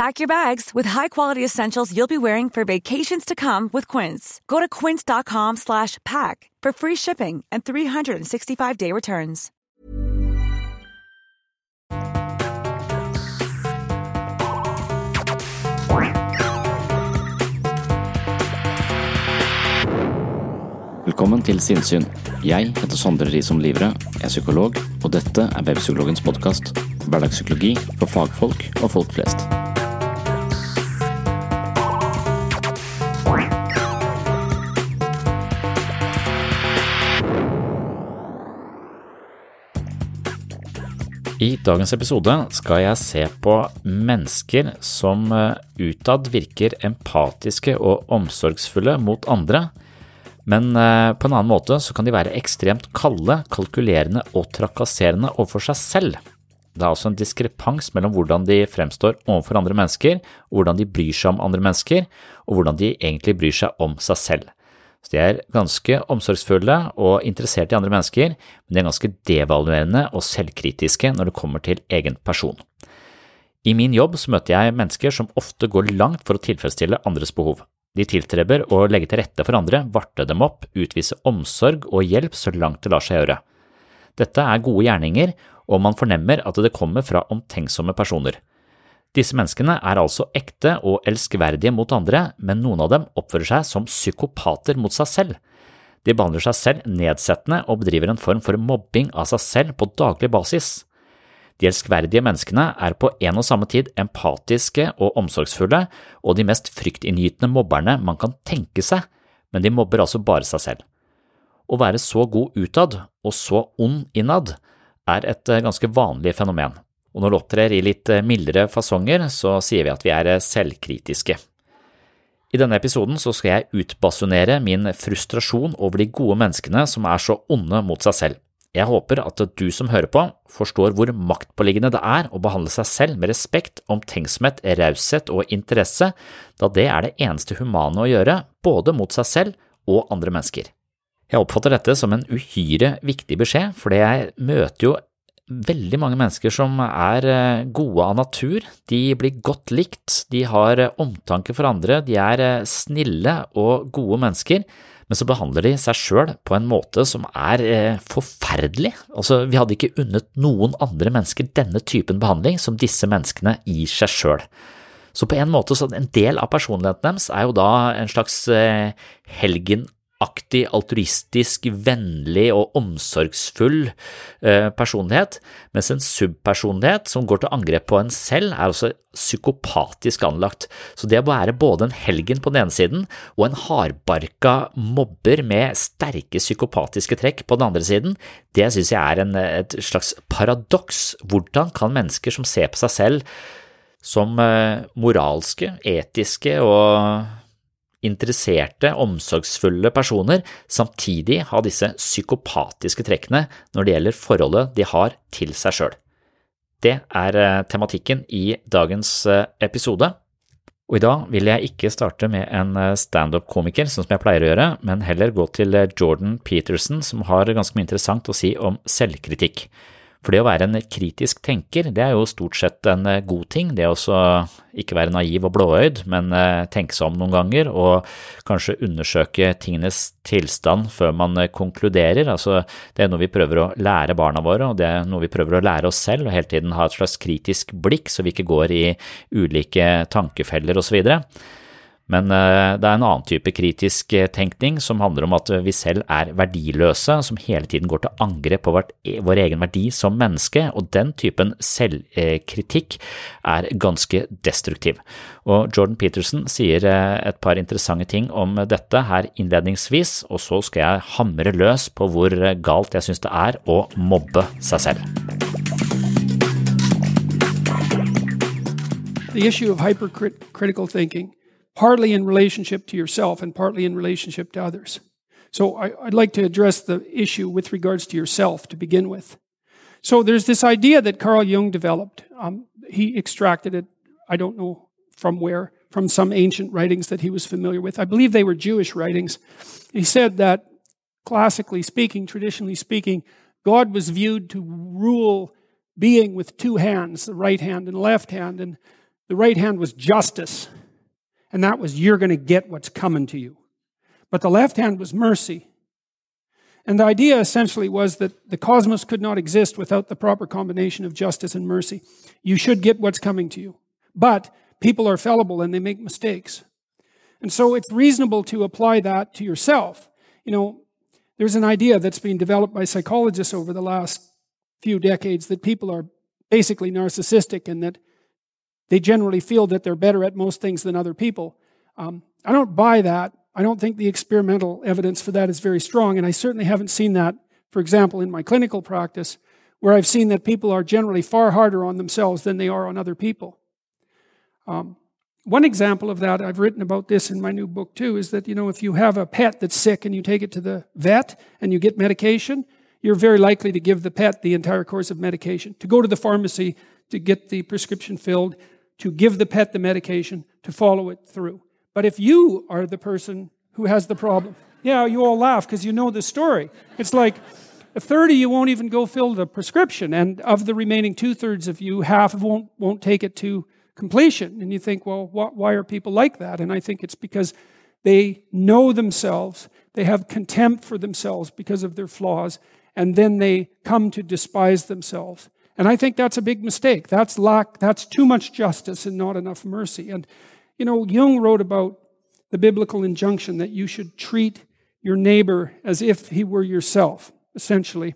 Pack your bags with high-quality essentials you'll be wearing for vacations to come with Quince. Go to quince.com slash pack for free shipping and 365-day returns. Velkommen til Sinnsyn. Jeg heter Sondre Risom Livre, er psykolog, og dette er Webpsykologens podkast. Hverdagspsykologi for fagfolk og folk flest. I dagens episode skal jeg se på mennesker som eh, utad virker empatiske og omsorgsfulle mot andre, men eh, på en annen måte så kan de være ekstremt kalde, kalkulerende og trakasserende overfor seg selv. Det er altså en diskrepans mellom hvordan de fremstår overfor andre mennesker, hvordan de bryr seg om andre mennesker, og hvordan de egentlig bryr seg om seg selv. Så de er ganske omsorgsfulle og interessert i andre mennesker, men de er ganske devaluerende og selvkritiske når det kommer til egen person. I min jobb så møter jeg mennesker som ofte går langt for å tilfredsstille andres behov. De tiltreber å legge til rette for andre, varte dem opp, utvise omsorg og hjelp så langt det lar seg gjøre. Dette er gode gjerninger, og man fornemmer at det kommer fra omtenksomme personer. Disse menneskene er altså ekte og elskverdige mot andre, men noen av dem oppfører seg som psykopater mot seg selv. De behandler seg selv nedsettende og bedriver en form for mobbing av seg selv på daglig basis. De elskverdige menneskene er på en og samme tid empatiske og omsorgsfulle og de mest fryktinngytende mobberne man kan tenke seg, men de mobber altså bare seg selv. Å være så god utad og så ond innad er et ganske vanlig fenomen, og når det opptrer i litt mildere fasonger, så sier vi at vi er selvkritiske. I denne episoden så skal jeg utbasunere min frustrasjon over de gode menneskene som er så onde mot seg selv. Jeg håper at du som hører på, forstår hvor maktpåliggende det er å behandle seg selv med respekt, omtenksomhet, raushet og interesse, da det er det eneste humane å gjøre, både mot seg selv og andre mennesker. Jeg oppfatter dette som en uhyre viktig beskjed, fordi jeg møter jo veldig mange mennesker som er eh, gode av natur, de blir godt likt, de har eh, omtanke for andre, de er eh, snille og gode mennesker, men så behandler de seg sjøl på en måte som er forferdelig. Altså, vi hadde ikke unnet noen andre mennesker denne typen behandling som disse menneskene gir seg sjøl. Så på en måte, så en del av personligheten deres er jo da en slags helgen aktig, altruistisk, vennlig og omsorgsfull eh, personlighet, mens en subpersonlighet som går til angrep på en selv, er også psykopatisk anlagt. Så det å være både en helgen på den ene siden og en hardbarka mobber med sterke psykopatiske trekk på den andre siden, det synes jeg er en, et slags paradoks. Hvordan kan mennesker som ser på seg selv som eh, moralske, etiske og interesserte, omsorgsfulle personer samtidig ha disse psykopatiske trekkene når det gjelder forholdet de har til seg sjøl. Det er tematikken i dagens episode, Og i dag vil jeg ikke starte med en standup-komiker, sånn som jeg pleier å gjøre, men heller gå til Jordan Peterson, som har ganske mye interessant å si om selvkritikk. For det å være en kritisk tenker, det er jo stort sett en eh, god ting. Det å også ikke være naiv og blåøyd, men eh, tenke seg om noen ganger og kanskje undersøke tingenes tilstand før man eh, konkluderer. Altså, det er noe vi prøver å lære barna våre, og det er noe vi prøver å lære oss selv, og hele tiden ha et slags kritisk blikk, så vi ikke går i ulike tankefeller osv. Men eh, det er en annen type kritisk eh, tenkning som handler om at vi selv er verdiløse, som hele tiden går til angrep på e, vår egen verdi som menneske, og den typen selvkritikk er ganske destruktiv. Og Jordan Peterson sier eh, et par interessante ting om dette her innledningsvis, og så skal jeg hamre løs på hvor galt jeg synes det er å mobbe seg selv. The issue of hypercritical thinking partly in relationship to yourself and partly in relationship to others. So I, would like to address the issue with regards to yourself to begin with. So there's this idea that Carl Jung developed. Um, he extracted it, I don't know from where, from some ancient writings that he was familiar with. I believe they were Jewish writings. He said that, classically speaking, traditionally speaking, God was viewed to rule being with two hands, the right hand and left hand, and the right hand was justice, and that was you're going to get what's coming to you. But the left hand was mercy. And the idea essentially was that the cosmos could not exist without the proper combination of justice and mercy. You should get what's coming to you. But people are fallible and they make mistakes. And so it's reasonable to apply that to yourself. You know, there's an idea that's been developed by psychologists over the last few decades that people are basically narcissistic and that they generally feel that they're better at most things than other people. Um, I don't buy that. I don't think the experimental evidence for that is very strong, and I certainly haven't seen that, for example, in my clinical practice, where I've seen that people are generally far harder on themselves than they are on other people. Um, one example of that, I've written about this in my new book too, is that, you know, if you have a pet that's sick and you take it to the vet and you get medication, you're very likely to give the pet the entire course of medication. To go to the pharmacy to get the prescription filled, to give the pet the medication, to follow it through. But if you are the person who has the problem, yeah, you all laugh because you know the story. It's like a third of you won't even go fill the prescription, and of the remaining two thirds of you, half won't won't take it to completion. And you think, well, wh- why are people like that? And I think it's because they know themselves, they have contempt for themselves because of their flaws, and then they come to despise themselves. And I think that's a big mistake. That's lack, that's too much justice and not enough mercy. And, you know, Jung wrote about the biblical injunction that you should treat your neighbor as if he were yourself, essentially.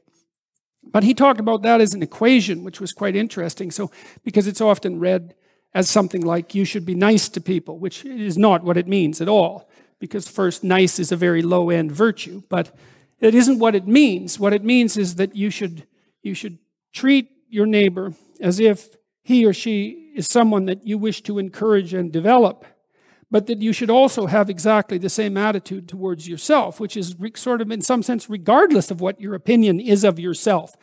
But he talked about that as an equation, which was quite interesting. So, because it's often read as something like you should be nice to people, which is not what it means at all. Because first, nice is a very low end virtue, but it isn't what it means. What it means is that you should, you should treat your neighbor as if he or she is someone that you wish to encourage and develop, but that you should also have exactly the same attitude towards yourself, which is sort of, in some sense, regardless of what your opinion is of yourself.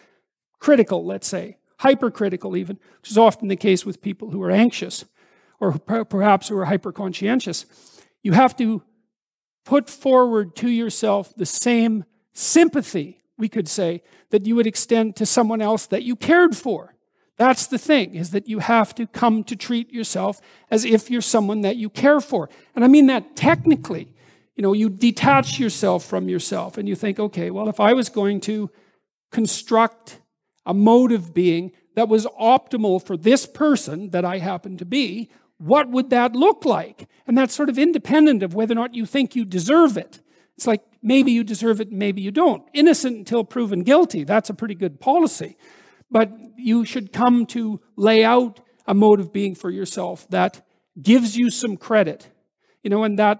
Critical, let's say, hypercritical, even, which is often the case with people who are anxious or perhaps who are hyperconscientious. You have to put forward to yourself the same sympathy we could say, that you would extend to someone else that you cared for. That's the thing, is that you have to come to treat yourself as if you're someone that you care for. And I mean that technically. You know, you detach yourself from yourself and you think, okay, well, if I was going to construct a mode of being that was optimal for this person that I happen to be, what would that look like? And that's sort of independent of whether or not you think you deserve it. It's like maybe you deserve it, maybe you don't. Innocent until proven guilty. That's a pretty good policy. But you should come to lay out a mode of being for yourself that gives you some credit, you know, and that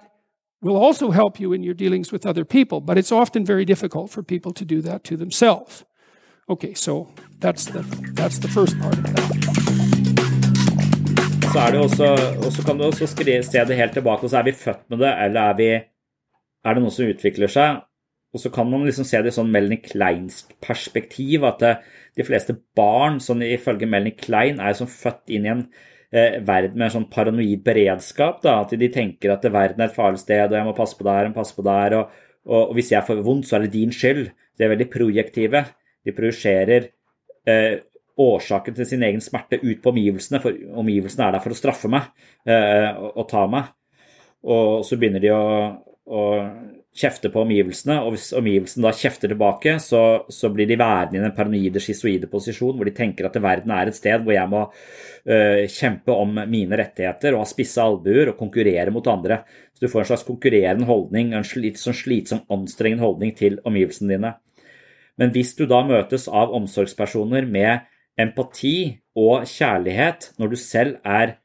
will also help you in your dealings with other people. But it's often very difficult for people to do that to themselves. Okay, so that's the, that's the first part of that. Så er det også, og så kan du også se det helt tilbake, og så er vi født med det, eller er vi er det noe som utvikler seg. Og så kan man liksom se det i sånn Melanie Kleinsk perspektiv, at de fleste barn, sånn ifølge Melanie Klein, er som født inn i en eh, verden med en sånn paranoid beredskap. Da, at de tenker at verden er et farlig sted, og jeg må passe på der, må passe på der. Og, og, og hvis jeg får vondt, så er det din skyld. De er veldig projektive. De projiserer eh, årsaken til sin egen smerte ut på omgivelsene, for omgivelsene er der for å straffe meg eh, og, og, ta meg. Og så begynner de å, å kjefte på omgivelsene, og hvis omgivelsene da kjefter tilbake, så, så blir de værende i den paranoide, schizoide posisjon hvor de tenker at verden er et sted hvor jeg må uh, kjempe om mine rettigheter og ha spisse albuer og konkurrere mot andre. Så du får en slags konkurrerende holdning, en litt sånn slitsom, anstrengende holdning til omgivelsene dine. Men hvis du da møtes av omsorgspersoner med empati og kjærlighet når du selv er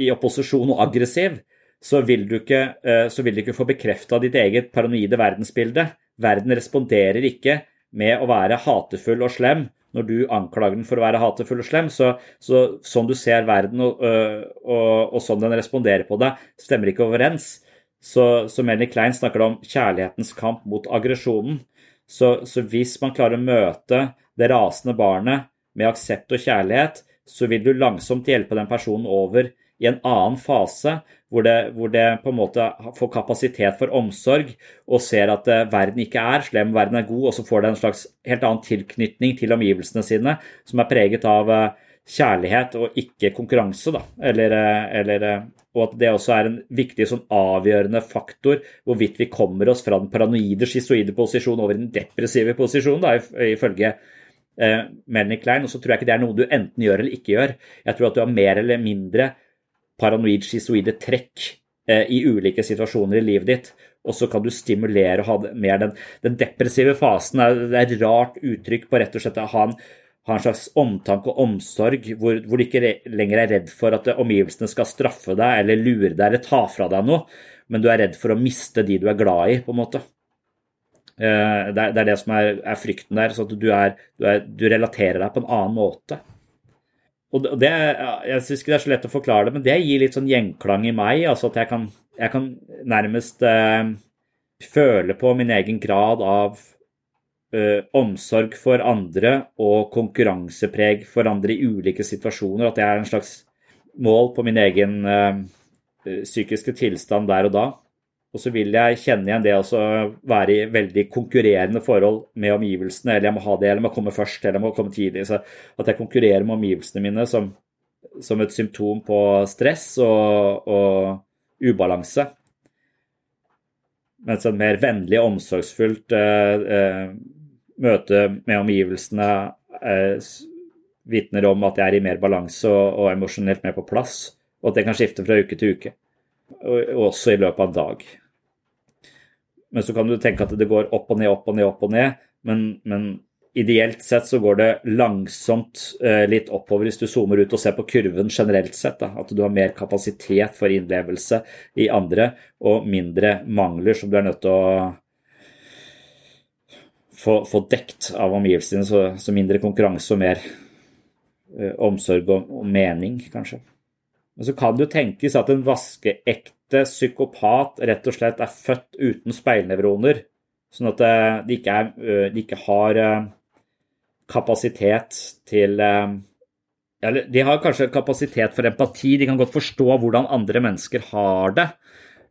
i opposisjon og aggressiv, så vil du ikke, så vil du ikke få bekrefta ditt eget paranoide verdensbilde. Verden responderer ikke med å være hatefull og slem når du anklager den for å være hatefull og slem. Så, så sånn du ser verden og, øh, og, og, sånn den responderer på deg, stemmer ikke overens. Så, så Melanie Klein snakker om kjærlighetens kamp mot aggresjonen. Så, så hvis man klarer å møte det rasende barnet med aksept og kjærlighet, så vil du langsomt hjelpe den personen over i en annen fase, hvor det, hvor det, på en måte får kapasitet for omsorg og ser at eh, verden ikke er slem, verden er god, og så får det en slags helt annen tilknytning til omgivelsene sine, som er preget av eh, kjærlighet og ikke konkurranse. Da. Eller, eh, eller, og at det også er en viktig sånn avgjørende faktor hvorvidt vi kommer oss fra den paranoide, schizoide posisjonen over den depressive posisjonen, da, ifølge eh, Melanie Klein. Og så tror jeg ikke det er noe du enten gjør eller ikke gjør. Jeg tror at du har mer eller mindre paranoid schizoide trekk eh, i ulike situasjoner i livet ditt. Og så kan du stimulere og ha mer den, den depressive fasen. Det er et rart uttrykk på rett og slett å ha en, ha en slags omtanke og omsorg hvor, hvor, du ikke lenger er redd for at omgivelsene skal straffe deg eller lure deg eller ta fra deg noe, men du er redd for å miste de du er glad i, på en måte. Eh, det er, det er som er, er frykten der. så at du, er, du, er, du relaterer deg på en annen måte. Og det, Jeg syns ikke det er så lett å forklare det, men det gir litt sånn gjenklang i meg. altså At jeg kan, jeg kan nærmest eh, føle på min egen grad av eh, omsorg for andre og konkurransepreg for andre i ulike situasjoner. At jeg er en slags mål på min egen eh, psykiske tilstand der og da. Og så vil jeg kjenne igjen det å være i veldig konkurrerende forhold med omgivelsene. Eller jeg må ha det, eller jeg må komme først, eller jeg må komme tidlig. Så at jeg konkurrerer med omgivelsene mine som, som et symptom på stress og, og ubalanse. Mens et mer vennlig og omsorgsfullt eh, eh, møte med omgivelsene eh, vitner om at jeg er i mer balanse og, og emosjonelt mer på plass. Og at det kan skifte fra uke til uke. Og også i løpet av en dag. Men så kan du tenke at det går opp og ned, opp og ned, opp og ned. Men, men ideelt sett så går det langsomt eh, litt oppover hvis du zoomer ut og ser på kurven generelt sett. Da. At du har mer kapasitet for innlevelse i andre og mindre mangler som du er nødt til å få, få dekt av omgivelsene. Så, så, mindre konkurranse og mer eh, omsorg og, og mening, kanskje. Men så kan det jo tenkes at en vaskeekte psykopat rett og slett er født uten speilnevroner, sånn at eh, de ikke, er, de ikke har kapasitet til Eller de har kanskje kapasitet for empati, de kan godt forstå hvordan andre mennesker har det.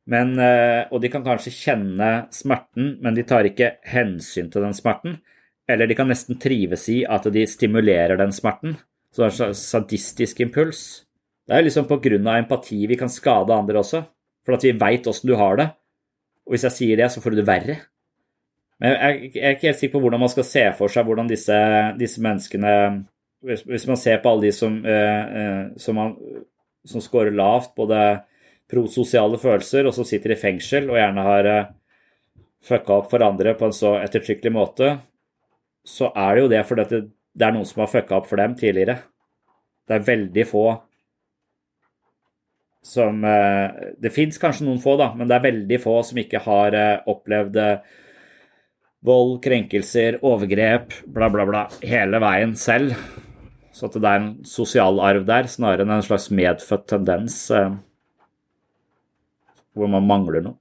Men, og de kan kanskje kjenne smerten, men de tar ikke hensyn til den smerten. Eller de kan nesten trives i at de stimulerer den smerten. Så det er en sadistisk impuls. Det er liksom pga. empati vi kan skade andre også, for at vi veit åssen du har det. Og hvis jeg sier det, så får du det verre. Men jeg, er ikke helt sikker på hvordan man skal se for seg hvordan disse, disse menneskene hvis, hvis, man ser på alle de som, eh som, som scorer lavt, både prososiale følelser, og som sitter i fengsel og gjerne har eh, fucka opp for andre på en så ettertrykkelig måte, så er det jo det fordi det, det er noen som har fucka opp for dem tidligere. Det er veldig få som eh, Det fins kanskje noen få, da, men det er veldig få som ikke har eh, opplevd eh, vold, krenkelser, overgrep, bla, bla, bla, hele veien selv. Så at det er en sosial arv der, snarere enn en slags medfødt tendens hvor man mangler noe.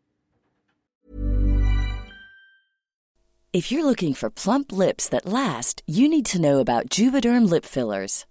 If you're looking for plump lips that last, you need to know about Juvederm lip fillers.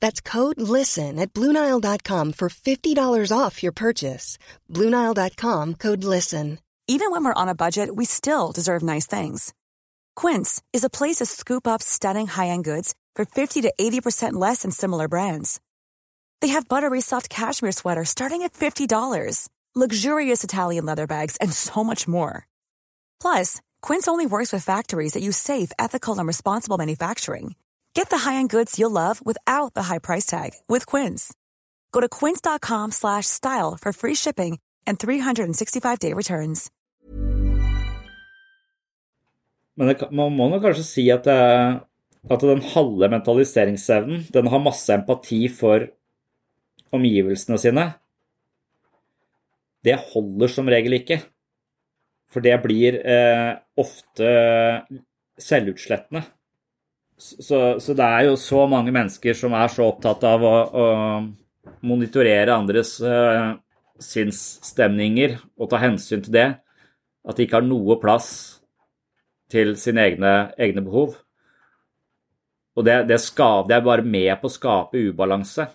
That's code LISTEN at Bluenile.com for $50 off your purchase. Bluenile.com code LISTEN. Even when we're on a budget, we still deserve nice things. Quince is a place to scoop up stunning high end goods for 50 to 80% less than similar brands. They have buttery soft cashmere sweaters starting at $50, luxurious Italian leather bags, and so much more. Plus, Quince only works with factories that use safe, ethical, and responsible manufacturing. Get the high-end goods you'll love without the high price tag with Quince. Go to quince.com slash style for free shipping and 365-day returns. Men det, man må nok kanskje si at, det, at den halve mentaliseringsevnen, den har masse empati for omgivelsene sine. Det holder som regel ikke. For det blir eh, ofte selvutslettende. Så, så, det er jo så mange mennesker som er så opptatt av å, å monitorere andres uh, sinnsstemninger og ta hensyn til det, at de ikke har noe plass til sine egne, egne behov. Og det, det, skal, det, er bare med på å skape ubalanse.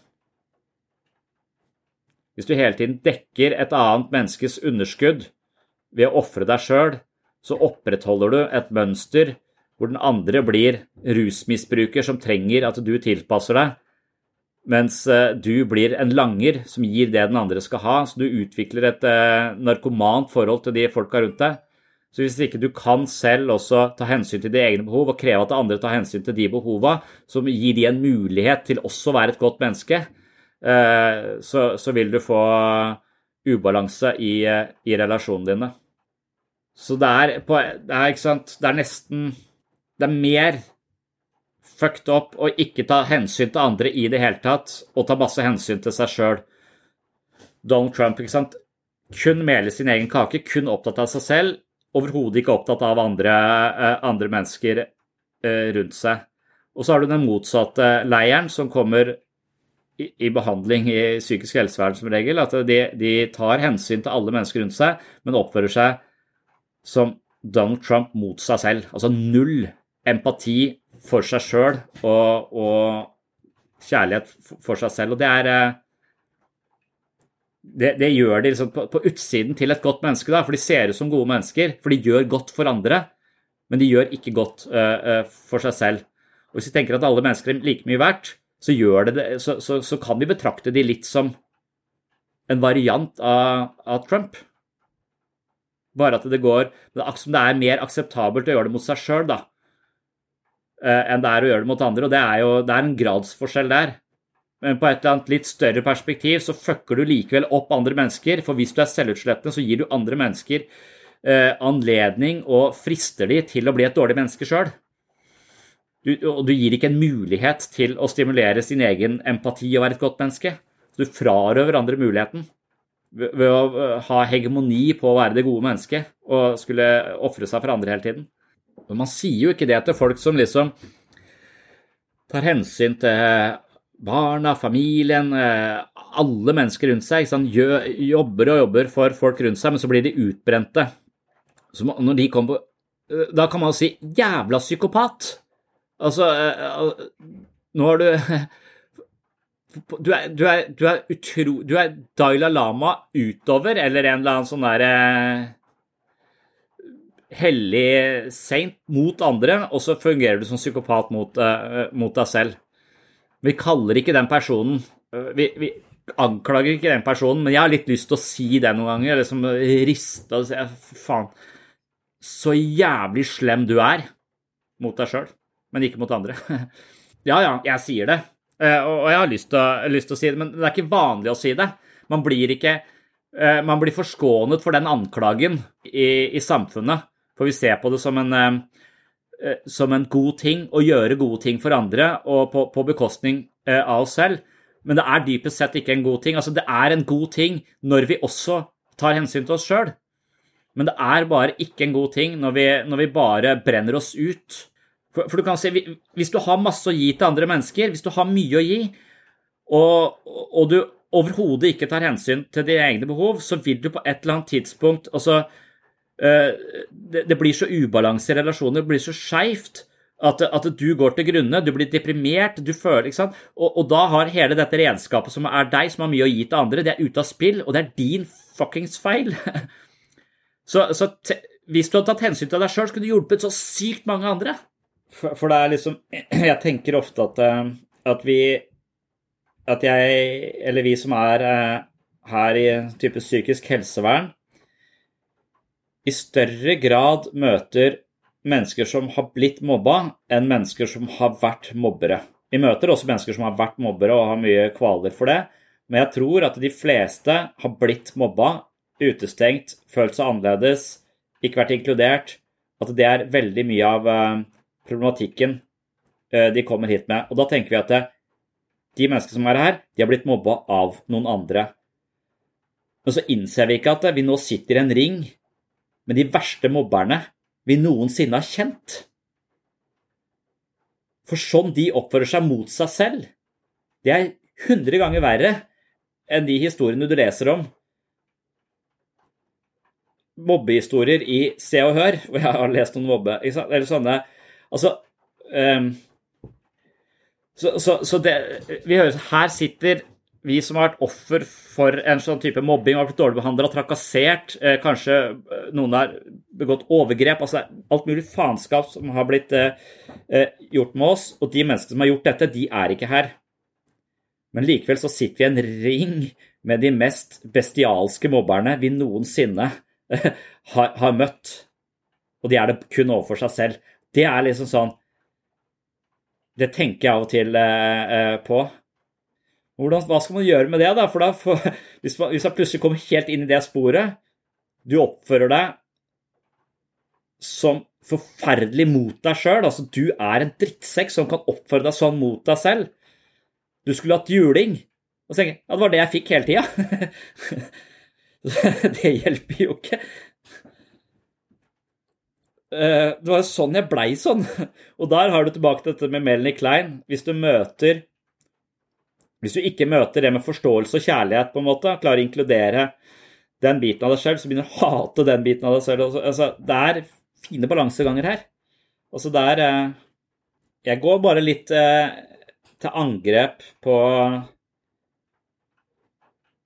Hvis du hele tiden dekker et annet menneskes underskudd ved å ofre deg sjøl, så opprettholder du et mønster hvor den andre blir rusmisbruker som trenger at du tilpasser deg, mens eh, du blir en langer som gir det den andre skal ha. Så du utvikler et eh, narkomant forhold til de folka rundt deg. Så hvis ikke du kan selv også ta hensyn til de egne behov og kreve at andre tar hensyn til de behova, som gir de en mulighet til også å være et godt menneske, eh, så, vil du få ubalanse i, i relasjonene dine. Så det er, på, det er, det er nesten det er mer fucked up å ikke ta hensyn til andre i det hele tatt, og ta masse hensyn til seg sjøl. Donald Trump ikke sant? kun mele sin egen kake, kun opptatt av seg selv, overhodet ikke opptatt av andre, eh, andre mennesker eh, rundt seg. Og så har du den motsatte leiren, som kommer i, i behandling i psykisk helsevern som regel. At de, de, tar hensyn til alle mennesker rundt seg, men oppfører seg som Donald Trump mot seg selv. Altså null empati for seg sjøl og, og, kjærlighet for seg selv. Og det er eh, det, det gjør de liksom på, på, utsiden til et godt menneske, da, for de ser ut som gode mennesker. For de gjør godt for andre, men de gjør ikke godt uh, for seg selv. Og Hvis vi tenker at alle mennesker er like mye verdt, så, det, så, så, så kan vi betrakte de litt som en variant av, av Trump. Bare at det går Som Det er mer akseptabelt å gjøre det mot seg sjøl, da. Eh, enn det er å gjøre det mot andre. Og det er jo det er en gradsforskjell der. Men på et eller annet litt større perspektiv så fucker du likevel opp andre mennesker. For hvis du er selvutslettende, så gir du andre mennesker eh, anledning og frister de til å bli et dårlig menneske sjøl. og du gir ikke en mulighet til å stimulere sin egen empati og være et godt menneske. Så du frarøver andre muligheten ved å eh, ha hegemoni på å være det gode mennesket og skulle ofre seg for andre hele tiden. Men man sier jo ikke det til folk som liksom tar hensyn til barna, familien, eh, alle mennesker rundt seg. Gjør, jobber og jobber for folk rundt seg, men så blir de utbrente. De på Da kan man jo si 'jævla psykopat'. Altså Nå har du du er, du, er, du, er utro, du er Daila Lama utover, eller en eller annen sånn derre hellig saint mot andre, og så fungerer du som psykopat mot, uh, mot deg selv. Vi kaller ikke den personen vi, vi, anklager ikke den personen, men jeg har litt lyst til å si det noen ganger. Liksom riste og si faen, så jævlig slem du er mot deg sjøl, men ikke mot andre. ja, ja, jeg sier det, uh, og jeg har lyst til, å, lyst til, å, si det, men det er ikke vanlig å si det. Man blir ikke Man blir forskånet for den anklagen i, i samfunnet, for vi ser på det som en eh, som en god ting å gjøre gode ting for andre, og på, på bekostning av oss selv. Men det er dypest sett ikke en god ting. Altså, det er en god ting når vi også tar hensyn til oss sjøl. Men det er bare ikke en god ting når vi, når vi bare brenner oss ut. For, for, du kan si, hvis du har masse å gi til andre mennesker, hvis du har mye å gi, og, og du overhodet ikke tar hensyn til dine egne behov, så vil du på et eller annet tidspunkt altså, det, det blir så ubalanse i relasjoner, det blir så skeivt at, at, du går til grunne, du blir deprimert, du føler ikke sant? Og, og, da har hele dette redskapet som er deg, som har mye å gi til andre, det er ute av spill, og det er din fuckings feil. så, så te, hvis du hadde tatt hensyn til deg sjøl, skulle du hjulpet så sykt mange andre. For, for, det er liksom Jeg tenker ofte at, eh, at vi At jeg, eller vi som er eh, her i type psykisk helsevern, i større grad møter mennesker som har blitt mobba, enn mennesker som har vært mobbere. Vi møter også mennesker som har vært mobbere og har mye kvaler for det, men jeg tror at de fleste har blitt mobba, utestengt, følt seg annerledes, ikke vært inkludert. At det er veldig mye av eh, problematikken eh, de kommer hit med. Og da tenker vi at det, de menneskene som er her, de har blitt mobba av noen andre. Men så innser vi ikke at vi nå sitter i en ring med de verste mobberne vi noensinne har kjent. For sånn de oppfører seg mot seg selv, det er hundre ganger verre enn de historiene du leser om. Mobbehistorier i Se og Hør, hvor jeg har lest noen mobbe Eller sånne Altså um, Så, så, så det, vi hører Her sitter vi som har vært offer for en sånn type mobbing, har blitt dårlig behandla, trakassert, eh, kanskje eh, noen har begått overgrep altså Alt mulig faenskap som har blitt eh, gjort med oss. Og de menneskene som har gjort dette, de er ikke her. Men likevel så sitter vi i en ring med de mest bestialske mobberne vi noensinne har, har møtt. Og de er det kun overfor seg selv. Det er liksom sånn Det tenker jeg av og til på. Hvordan, hva skal man gjøre med det? da? For da for, hvis, man, hvis man plutselig kommer helt inn i det sporet Du oppfører deg som forferdelig mot deg sjøl. Altså, du er en drittsekk som kan oppføre deg sånn mot deg selv. Du skulle hatt juling. Og så tenker jeg ja, det var det jeg fikk hele tida. det hjelper jo ikke. Eh, det var jo sånn jeg blei sånn. Og der har du tilbake til dette med Melanie Klein. Hvis du møter hvis du ikke møter det med forståelse og kjærlighet, på en måte, klarer å inkludere den biten av deg selv, så begynner du å hate den biten av deg selv. Altså, det er fine balanseganger her. Altså, det er eh, Jeg går bare litt eh, til angrep på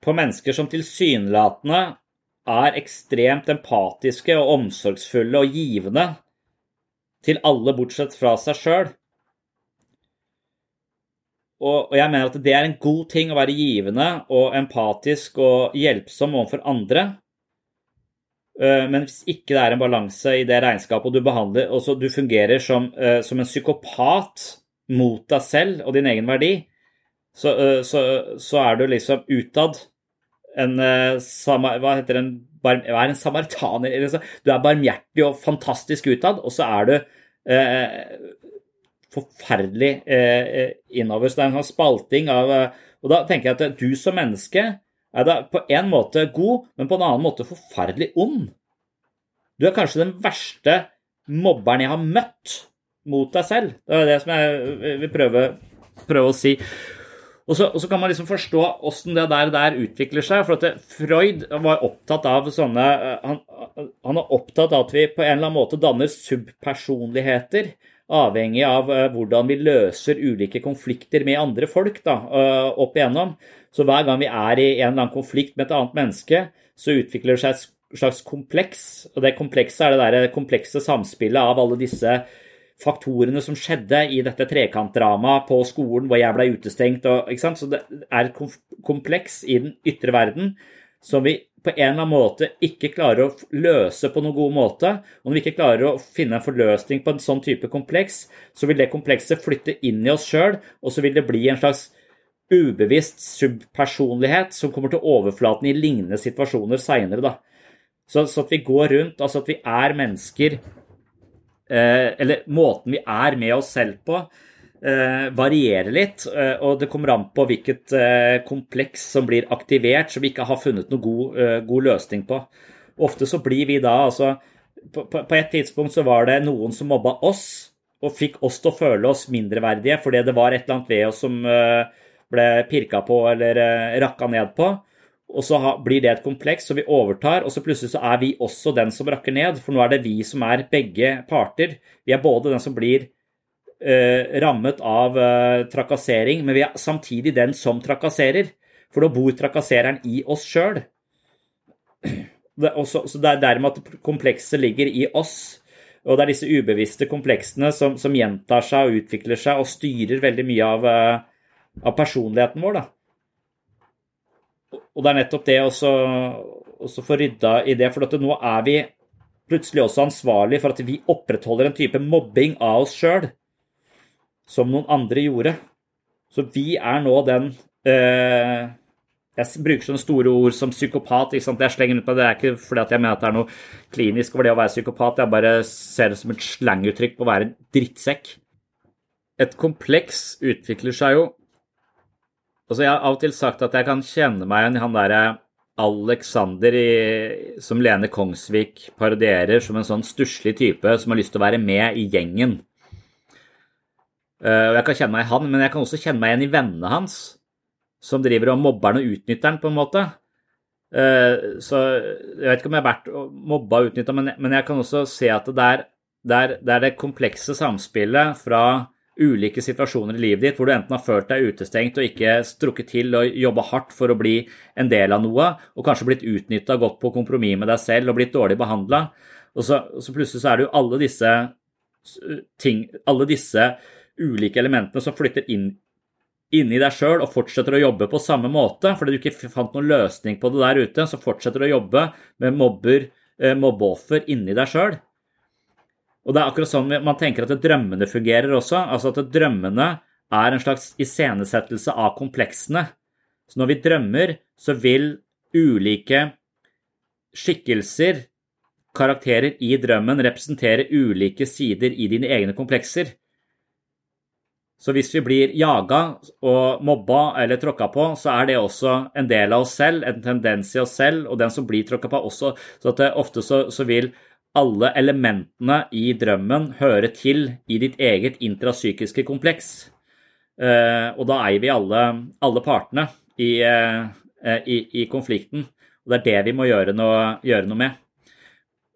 på mennesker som tilsynelatende er ekstremt empatiske og omsorgsfulle og givende til alle bortsett fra seg sjøl. Og, og, jeg mener at det er en god ting å være givende og empatisk og hjelpsom overfor andre. Uh, men hvis ikke det er en balanse i det regnskapet, og du behandler, og du fungerer som, uh, som, en psykopat mot deg selv og din egen verdi, så, uh, så, så er du liksom utad en Hva heter en, en samaritaner? Du er barmhjertig og fantastisk utad, og så er du forferdelig eh, eh, innover. Så det er en sånn spalting av eh, Og da tenker jeg at du som menneske er da på en måte god, men på en annen måte forferdelig ond. Du er kanskje den verste mobberen jeg har møtt mot deg selv. Det er det som jeg vil prøve, prøve å si. Og så, og så, kan man liksom forstå åssen det der, der, utvikler seg. For at Freud var opptatt av sånne han, han er opptatt av at vi på en eller annen måte danner subpersonligheter. Avhengig av uh, hvordan vi løser ulike konflikter med andre folk da, uh, opp igjennom. Så hver gang vi er i en eller annen konflikt med et annet menneske, så utvikler det seg et slags kompleks. Og det komplekse er det der komplekse samspillet av alle disse faktorene som skjedde i dette trekantdramaet på skolen hvor jeg ble utestengt. Og, Så det er et kompleks i den ytre verden som vi på en eller annen måte ikke klarer å løse på noen god måte. Og når vi ikke klarer å finne en forløsning på en sånn type kompleks, så vil det komplekset flytte inn i oss sjøl, og så vil det bli en slags ubevisst subpersonlighet som kommer til overflaten i lignende situasjoner seinere. Så, så at vi går rundt, altså at vi er mennesker Eh, eller måten vi er med oss selv på, varierer litt. Eh, og det kommer an på hvilket kompleks som blir aktivert, som vi ikke har funnet noen god, god løsning på. Ofte så blir vi da altså på, på, på et tidspunkt så var det noen som mobba oss, og fikk oss til å føle oss mindreverdige fordi det var et eller annet ved oss som ble pirka på eller rakka ned på. Og så blir det et kompleks, så vi overtar, og så plutselig så er vi også den som rakker ned. For nå er det vi som er begge parter. Vi er både den som blir eh, rammet av eh, trakassering, men vi er samtidig den som trakasserer. For da bor trakassereren i oss sjøl. Så det er dermed at komplekset ligger i oss. Og det er disse ubevisste kompleksene som, som gjentar seg og utvikler seg og styrer veldig mye av, eh, av personligheten vår. da. Og det er nettopp det å få rydda i det. For nå er vi plutselig også ansvarlig for at vi opprettholder en type mobbing av oss sjøl som noen andre gjorde. Så vi er nå den øh, Jeg bruker sånne store ord som psykopat. Ikke sant? Jeg slenger ut på det. det er ikke fordi jeg mener at det er noe klinisk over det å være psykopat. Jeg bare ser det som et slanguttrykk på å være en drittsekk. Et kompleks utvikler seg jo Altså, jeg har av og til sagt at jeg kan kjenne meg igjen i han derre Alexander i, som Lene Kongsvik parodierer som en sånn stusslig type som har lyst til å være med i gjengen. Uh, og Jeg kan kjenne meg i han, men jeg kan også kjenne meg igjen i vennene hans, som driver og mobber han og utnytter han, på en måte. Uh, så Jeg vet ikke om jeg har vært mobba og utnytta, men, jeg kan også se at det er, det er, det er det komplekse samspillet fra ulike situasjoner i livet ditt hvor du enten har følt deg utestengt og ikke strukket til og jobba hardt for å bli en del av noe, og kanskje blitt utnytta, gått på kompromiss med deg selv og blitt dårlig behandla. Og så, så, plutselig så er det jo alle disse ting, alle disse ulike elementene som flytter inn inni deg sjøl og fortsetter å jobbe på samme måte, fordi du ikke fant noen løsning på det der ute, så fortsetter du å jobbe med mobber, eh, mobbeoffer inni deg sjøl. Og det er akkurat sånn man tenker at drømmene fungerer også. Altså at drømmene er en slags iscenesettelse av kompleksene. Så når vi drømmer, så vil ulike skikkelser, karakterer i drømmen, representere ulike sider i dine egne komplekser. Så hvis vi blir jaga og mobba eller tråkka på, så er det også en del av oss selv, en tendens i oss selv, og den som blir tråkka på også. Så at ofte så, så vil alle elementene i drømmen høre til i ditt eget intrapsykiske kompleks. Eh, og da eier vi alle, alle partene i, eh, i, i, konflikten. Og det er det vi må gjøre noe, gjøre noe med.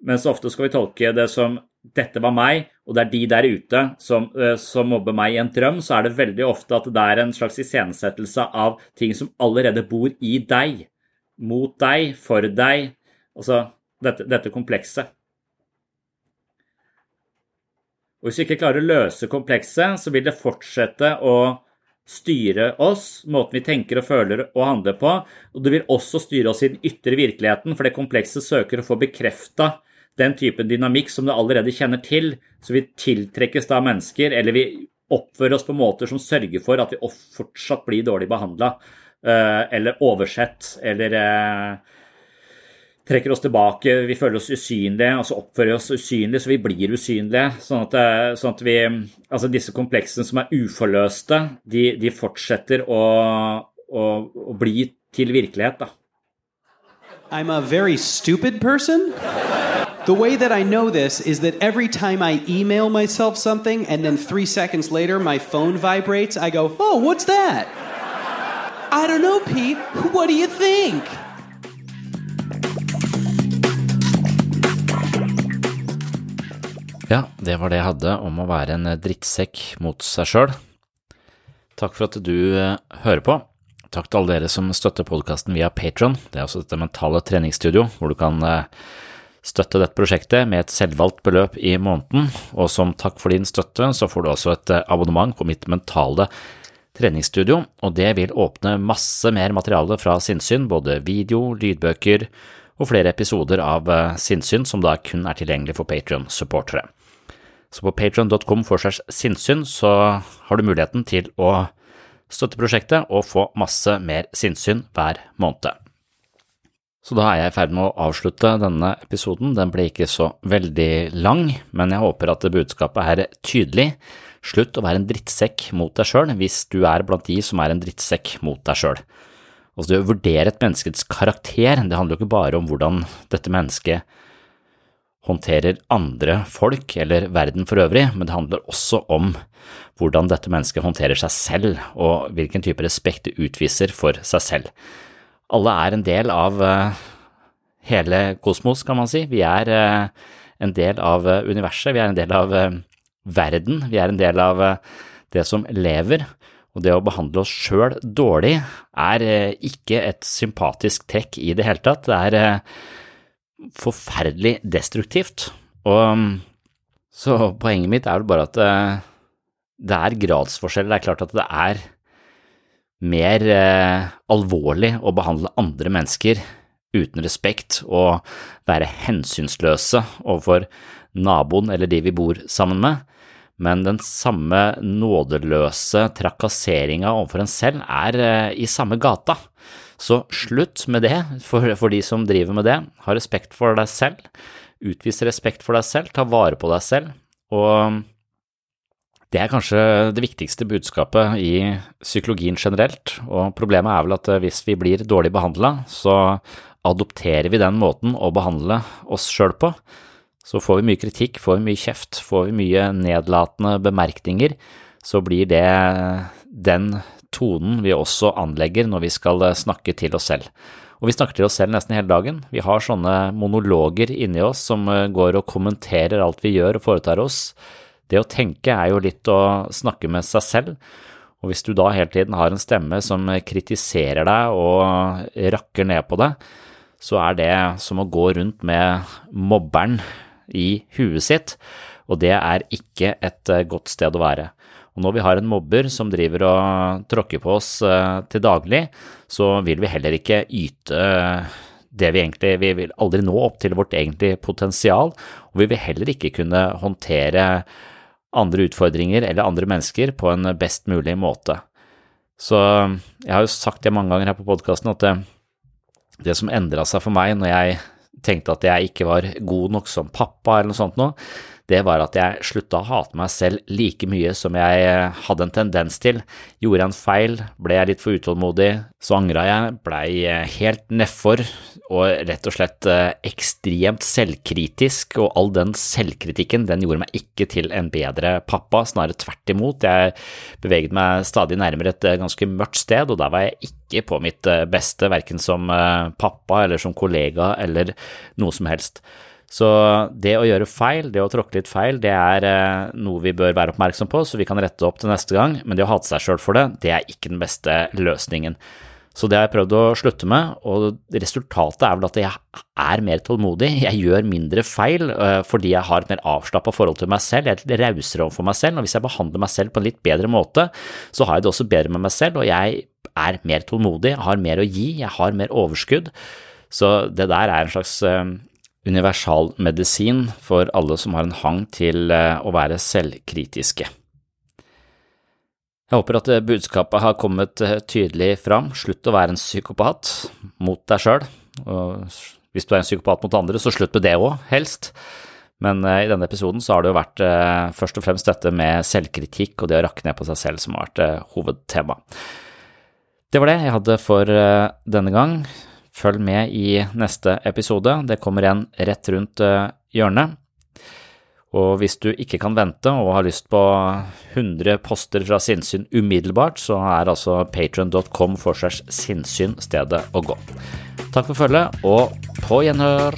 Mens ofte skal vi tolke det som dette var meg, og det er de der ute som, eh, som, mobber meg i en drøm, så er det veldig ofte at det er en slags iscenesettelse av ting som allerede bor i deg. Mot deg, for deg. Altså dette, dette komplekset. Og Hvis vi ikke klarer å løse komplekset, så vil det fortsette å styre oss, måten vi tenker og føler og handler på. Og det vil også styre oss i den ytre virkeligheten, for det komplekset søker å få bekrefta den typen dynamikk som du allerede kjenner til. Så vi tiltrekkes da mennesker, eller vi oppfører oss på måter som sørger for at vi fortsatt blir dårlig behandla, eh, eller oversett, eller eh, trekker oss tilbake, vi føler oss usynlige, og så oppfører vi oss usynlige, så vi blir usynlige. Sånn at, eh, sånn at vi Altså disse kompleksene som er uforløste, de, de fortsetter å, å, å, bli til virkelighet, da. I'm a very stupid person. The way that I know this is that every time I email myself something and then three seconds later my phone vibrates, I go, oh, what's that? I don't know, Pete. What do you think? Ja, det var det jeg hadde om å være en drittsekk mot seg sjøl. Takk for at du eh, hører på. Takk til alle dere som støtter podkasten via Patron. Det er også dette mentale treningsstudio, hvor du kan eh, støtte dette prosjektet med et selvvalgt beløp i måneden, og som takk for din støtte så får du også et eh, abonnement på mitt mentale treningsstudio, og det vil åpne masse mer materiale fra sinnssyn, både video, lydbøker og flere episoder av sinnssyn som da kun er tilgjengelig for Patrion-supportere. Så på patrion.com for sinnssyn så har du muligheten til å støtte prosjektet og få masse mer sinnssyn hver måned. Så da er jeg i ferd med å avslutte denne episoden. Den ble ikke så veldig lang, men jeg håper at budskapet er tydelig. Slutt å være en drittsekk mot deg sjøl hvis du er blant de som er en drittsekk mot deg sjøl. Altså, det å vurdere et menneskets karakter, det handler jo ikke bare om hvordan dette mennesket håndterer andre folk eller verden for øvrig, men det handler også om hvordan dette mennesket håndterer seg selv, og hvilken type respekt det utviser for seg selv. Alle er en del av eh, hele kosmos, kan man si. Vi er eh, en del av eh, universet, vi er en del av verden, vi er en del av det som lever. Og det å behandle oss sjøl dårlig er ikke et sympatisk trekk i det hele tatt. Det er forferdelig destruktivt. Og så poenget mitt er vel bare at det, er gradsforskjell. Det er klart at det er mer eh, alvorlig å behandle andre mennesker uten respekt og være hensynsløse overfor naboen eller de vi bor sammen med, men den samme nådeløse trakasseringa overfor en selv er eh, i samme gata. Så slutt med det for, for, de som driver med det. Ha respekt for deg selv. Utvis respekt for deg selv, ta vare på deg selv. Og det er kanskje det viktigste budskapet i psykologien generelt, og problemet er vel at hvis vi blir dårlig behandla, så adopterer vi den måten å behandle oss sjøl på. Så får vi mye kritikk, får vi mye kjeft, får vi mye nedlatende bemerkninger, så blir det den tonen vi også anlegger når vi skal eh, snakke til oss selv. Og vi snakker til oss selv nesten hele dagen. Vi har sånne monologer inni oss som eh, går og kommenterer alt vi gjør og foretar oss. Det å tenke er jo litt å snakke med seg selv, og hvis du da hele tiden har en stemme som kritiserer deg og rakker ned på deg, så er det som å gå rundt med mobberen i huet sitt, og det er ikke et eh, godt sted å være. Og når vi har en mobber som driver og tråkker på oss uh, til daglig, så vil vi heller ikke yte det vi egentlig Vi vil aldri nå opp til vårt egentlige potensial, og vi vil heller ikke kunne håndtere andre utfordringer eller andre mennesker på en best mulig måte. Så jeg har jo sagt det mange ganger her på podkasten at det, det som endra seg for meg når jeg tenkte at jeg ikke var god nok som pappa eller noe sånt noe, det var at jeg slutta å hate meg selv like mye som jeg eh, hadde en tendens til. Gjorde jeg en feil, ble jeg litt for utålmodig, så angra jeg, blei eh, helt nedfor og rett og slett eh, ekstremt selvkritisk, og all den selvkritikken den gjorde meg ikke til en bedre pappa, snarere tvert imot. Jeg beveget meg stadig nærmere et ganske mørkt sted, og der var jeg ikke på mitt beste, verken som pappa eller som kollega eller noe som helst. Så det å gjøre feil, det å tråkke litt feil, det er eh, noe vi bør være oppmerksom på, så vi kan rette opp til neste gang, men det å hate seg sjøl for det, det er ikke den beste løsningen. Så det har jeg prøvd å slutte med, og resultatet er vel at jeg er mer tålmodig, jeg gjør mindre feil eh, fordi jeg har et mer avslappa forhold til meg selv, jeg er litt rausere overfor meg selv, og hvis jeg behandler meg selv på en litt bedre måte, så har jeg det også bedre med meg selv, og jeg er mer tålmodig, jeg har mer å gi, jeg har mer overskudd. Så det der er en slags eh, universalmedisin for alle som har en hang til eh, å være selvkritiske. Jeg håper at budskapet har kommet eh, tydelig fram. Slutt å være en psykopat mot deg sjøl. Hvis du er en psykopat mot andre, så slutt med det òg, helst. Men eh, i denne episoden så har det jo vært først og fremst dette med selvkritikk og det å rakke ned på seg selv som har vært hovedtema. Det var det jeg hadde for denne gang. Følg med i neste episode, det kommer en rett rundt eh, hjørnet. Og hvis du ikke kan vente og har lyst på 100 poster fra sinnssyn umiddelbart, så er altså patron.com for segs sinnssyn stedet å gå. Takk for følget, og på gjenhør!